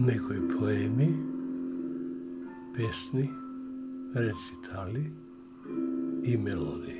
некои поеми, песни, рецитали и мелодии.